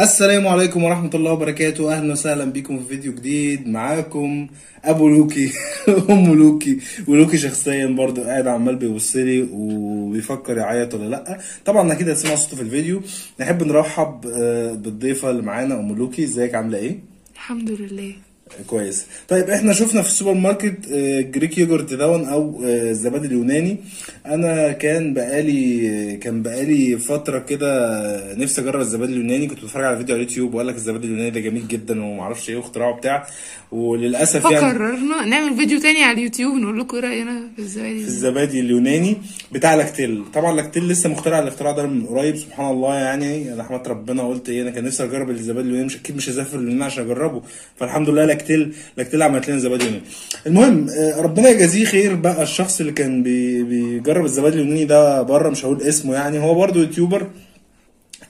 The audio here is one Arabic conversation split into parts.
السلام عليكم ورحمة الله وبركاته. أهلا وسهلا بكم في فيديو جديد معاكم أبو لوكي. أم لوكي. ولوكي شخصيا برضو قاعد عمال بيبصلي وبيفكر يعيط ولا لأ. طبعا أكيد هتسمعوا صوته في الفيديو. نحب نرحب آه، بالضيفة اللي معانا أم لوكي. إزيك؟ عاملة إيه؟ الحمد لله. كويس. طيب إحنا شفنا في السوبر ماركت آه، Greek yogurt دون أو آه، الزبادي اليوناني. أنا كان بقالي كان بقالي فترة كده نفسي أجرب الزبادي اليوناني. كنت بتفرج على فيديو على اليوتيوب وقال لك الزبادي اليوناني ده جميل جدا ومعرفش إيه واختراعه بتاع وللأسف يعني فقررنا نعمل فيديو تاني على اليوتيوب نقول لكم إيه راينا في الزبادي في دي. الزبادي اليوناني بتاع لاكتيل. طبعا لاكتيل لسه مخترع الاختراع ده من قريب سبحان الله يعني. حمدت ربنا قلت إيه أنا كان نفسي أجرب الزبادي اليوناني. مش أكيد مش هسافر اليونان عشان أجربه. فالحمد لله لاكتيل لاكتيل عملت لنا زبادي يوناني المهم آه، ربنا يجازيه خير بقى الشخص اللي كان بي بيجرب الزبادي اليوناني ده بره مش هقول اسمه يعني هو برضه يوتيوبر.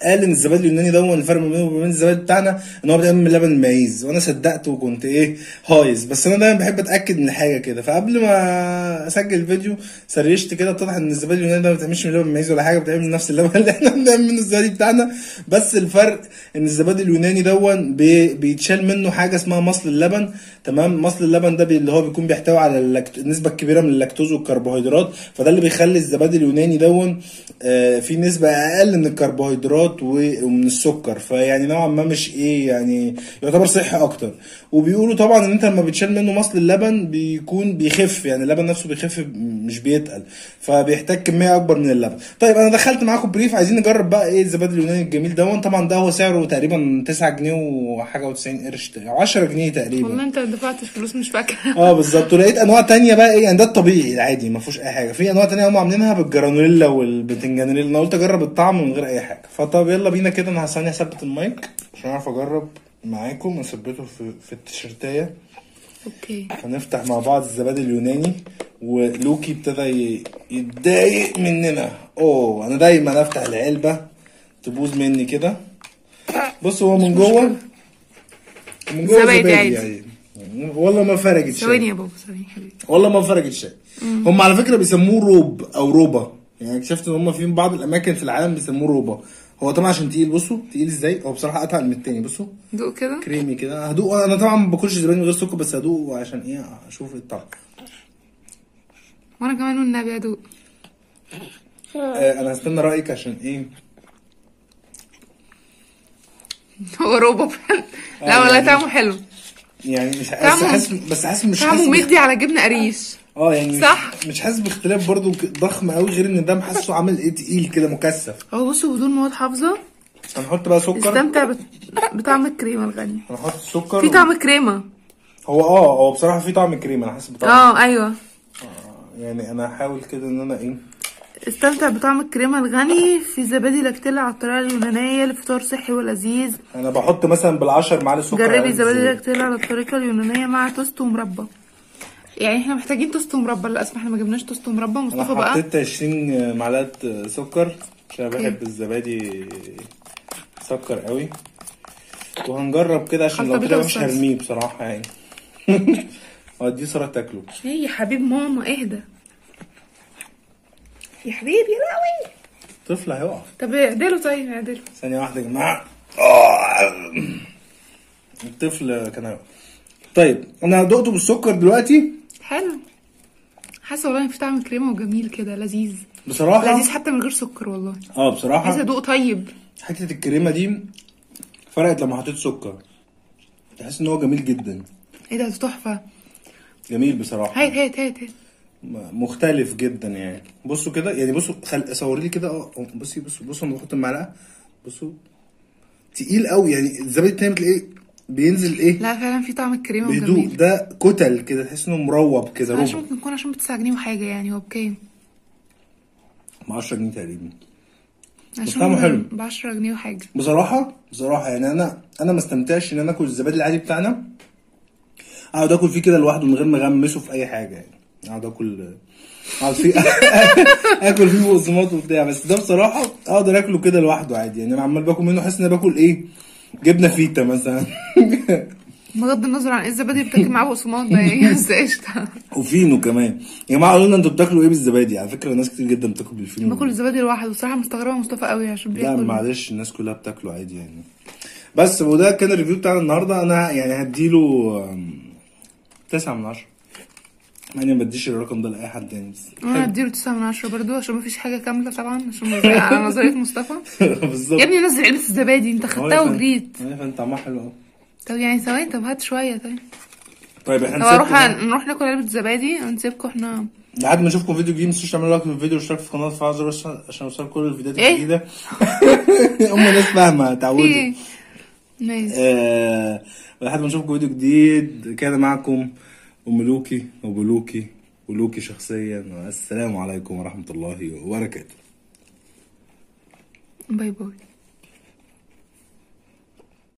قال إن الزبادي اليوناني ده الفرق ما بينه وبين الزبادي بتاعنا إن هو بيتعمل من لبن المعيز وأنا صدقت وكنت إيه هايص. بس أنا دايما بحب أتأكد من حاجة كده. فقبل ما أسجل الفيديو سرشت كده اتضح إن الزبادي اليوناني ده ما بيتعملش من لبن المعيز ولا حاجة بيتعمل من نفس اللبن اللي إحنا بنعمل منه الزبادي بتاعنا. بس الفرق إن الزبادي اليوناني دون بي- بيتشال منه حاجة اسمها مصل اللبن تمام؟ مصل اللبن ده اللي هو بيكون بيحتوي على اللاكت... النسبة الكبيره من اللاكتوز والكربوهيدرات. فده اللي بيخلي الزبادي اليوناني دون آه، في نسبة أقل من الكربوهيدرات. و- ومن السكر. فيعني نوعا ما مش إيه يعني يعتبر صحي أكتر. وبيقولوا طبعا إن أنت لما بتشال منه مصل اللبن بيكون بيخف. يعني اللبن نفسه بيخف مش بيتقل. فبيحتاج كمية أكبر من اللبن. طيب أنا دخلت معاكم بريف. عايزين نجرب بقى إيه الزبادي اليوناني الجميل دون طبعا ده هو سعره تقريبا 9 جنيه وحاجة و90 قرش أو 10 جنيه تقريبا. والله أنت ما دفعتش فلوس مش فاكرة. آه بالظبط. ولقيت أنواع تانية بقى إيه يعني ده الطبيعي العادي ما فيهوش أي حاجة. في أنواع تانية هم عاملينها بالجرانوليلا والبتنجانوليلا أنا قلت أجرب الطعم من غير أي حاجة. فطب يلا بينا كده أنا ثانية اثبت المايك عشان اعرف اجرب معاكم اثبته في في التيشيرتاية. okay. هنفتح مع بعض الزبادي اليوناني ولوكي ابتدى يتضايق مننا. اوه أنا دايما افتح العلبة تبوظ مني كده. بص هو من جوه من جوه زبادي. يعني. والله ما فرقت شيء. ثواني يا بابا ثواني حبيبي. والله ما فرقت شيء. هم على فكرة بيسموه روب أو روبا. يعني اكتشفت إن هم في بعض الأماكن في العالم بيسموه روبا. هو طبعا عشان تقيل بصوا تقيل إزاي؟ هو بصراحة أتقل من التاني بصوا. دوق كده؟ كريمي كده. هدوق أنا طبعا ما باكلش زبادي من غير سكر بس هدوق عشان إيه؟ أشوف الطعم. وأنا كمان والنبي أدوق. آه أنا هستنى رأيك عشان إيه؟ هو فعلا لا والله يعني- طعمه حلو. يعني مش بس طعمه- حاسس بس حاسس مش طعمه حاسس مدي على جبنة قريش. آه يعني صح؟ مش حاسس باختلاف برضو ضخم قوي غير إن ده حاسه عامل إيه تقيل كده مكثف. هو بصوا بدون مواد حافظة. هنحط بقى سكر. استمتع بت- بطعم الكريمة الغني هنحط السكر في طعم كريمة. هو آه هو بصراحة في طعم كريمة أنا حاسس بطعم. آه أيوه. يعني أنا هحاول كده إن أنا إيه استمتع بطعم الكريمة الغني في زبادي لاكتيلا على الطريقة اليونانيه لفطار صحي ولذيذ. أنا بحط مثلا بالعشر معالق سكر جربي زبادي لاكتيل على الطريقة اليونانية مع توست ومربى. يعني إحنا محتاجين توست ومربى. للاسف إحنا ما جبناش توست ومربى. أنا مصطفى بقى. حطيت 20 معلقة سكر عشان okay. بحب الزبادي سكر قوي. وهنجرب كده عشان لو كده مش. هرميه بصراحة يعني. ودي صورة تاكله. إيه يا حبيب ماما اهدى. يا حبيبي يا لهوي طفل هيقع طب اعدله طيب اعدله. ثانية واحدة يا جماعة. الطفل كان هيقع طيب أنا دقته بالسكر دلوقتي؟ حلو. حاسة والله في طعم كريمة وجميل كده لذيذ. بصراحة؟ لذيذ حتى من غير سكر والله. آه عايزه بصراحة ادوق طيب. حتة الكريمة دي فرقت لما حطيت سكر. تحس إن هو جميل جدا. إيه ده تحفة. جميل بصراحة. هات هات هات هات. مختلف جدا يعني. بصوا كده يعني بصوا خل... صوري لي كده آه بصي بصوا بصوا أنا بحط المعلقة بصوا. تقيل قوي يعني الزبادي التاني بتلاقيه بينزل إيه؟ لا فعلا في طعم الكريمة بهدوء. ده كتل كده تحس إنه مروب كده ربع ممكن يكون عشان ب 9 جنيه وحاجه يعني هو بكام؟ ب 10 جنيه تقريبا. عشان طعمه حلو. ب 10 جنيه وحاجة. بصراحة بصراحة يعني أنا أنا ما استمتعش إن أنا آكل الزبادي العادي بتاعنا. أقعد آكل فيه كده لوحده من غير ما أغمسه في أي حاجة يعني. اقعد اكل اقعد فيه اكل فيه بقسماط وبتاع. بس ده بصراحة أقدر اكله كده لوحده عادي. يعني أنا عمال باكل منه حاسس إن أنا باكل إيه؟ جبنة فيتا مثلا. بغض النظر عن إيه الزبادي بتاكل معاه بقسماط ده يعني بس قشطة. وفينو كمان. يا جماعة قولوا لنا أنتوا بتاكلوا إيه بالزبادي؟ على فكرة ناس كتير جدا بتاكل بالفينو. باكل الزبادي لوحده. بصراحة مستغربة مصطفى قوي عشان بياكل. لا معلش الناس كلها بتاكله عادي يعني. بس وده كان ال review بتاعنا النهارده. أنا يعني هديله 9 من 10 أنا ما أديش الرقم ده لأي حد تاني بس أنا اديله 9 من 10 برضه عشان ما فيش حاجة كاملة طبعا عشان على نظرية مصطفى. بالظبط. يا ابني نزل علبه الزبادي أنت أيوة خدتها وجريت. أيوة فانت طعمها حلو قوي طب يعني ثواني طب هات شوية طيب. طيب إحنا طب نروح نروح ناكل علبه زبادي ونسيبكم إحنا. لحد ما اشوفكم فيديو جديد ما تنسوش تعملوا لايك للفيديو واشتركوا في القناه تفعلوا بس عشان يوصلكم كل الفيديوهات إيه؟ الجديدة. هم ناس فاهمة اتعودوا nice آه، لحد ما نشوفكم فيديو جديد كده معكم ام لوكي وبلوكي ولوكي شخصيا. والسلام عليكم ورحمة الله وبركاته. bye bye.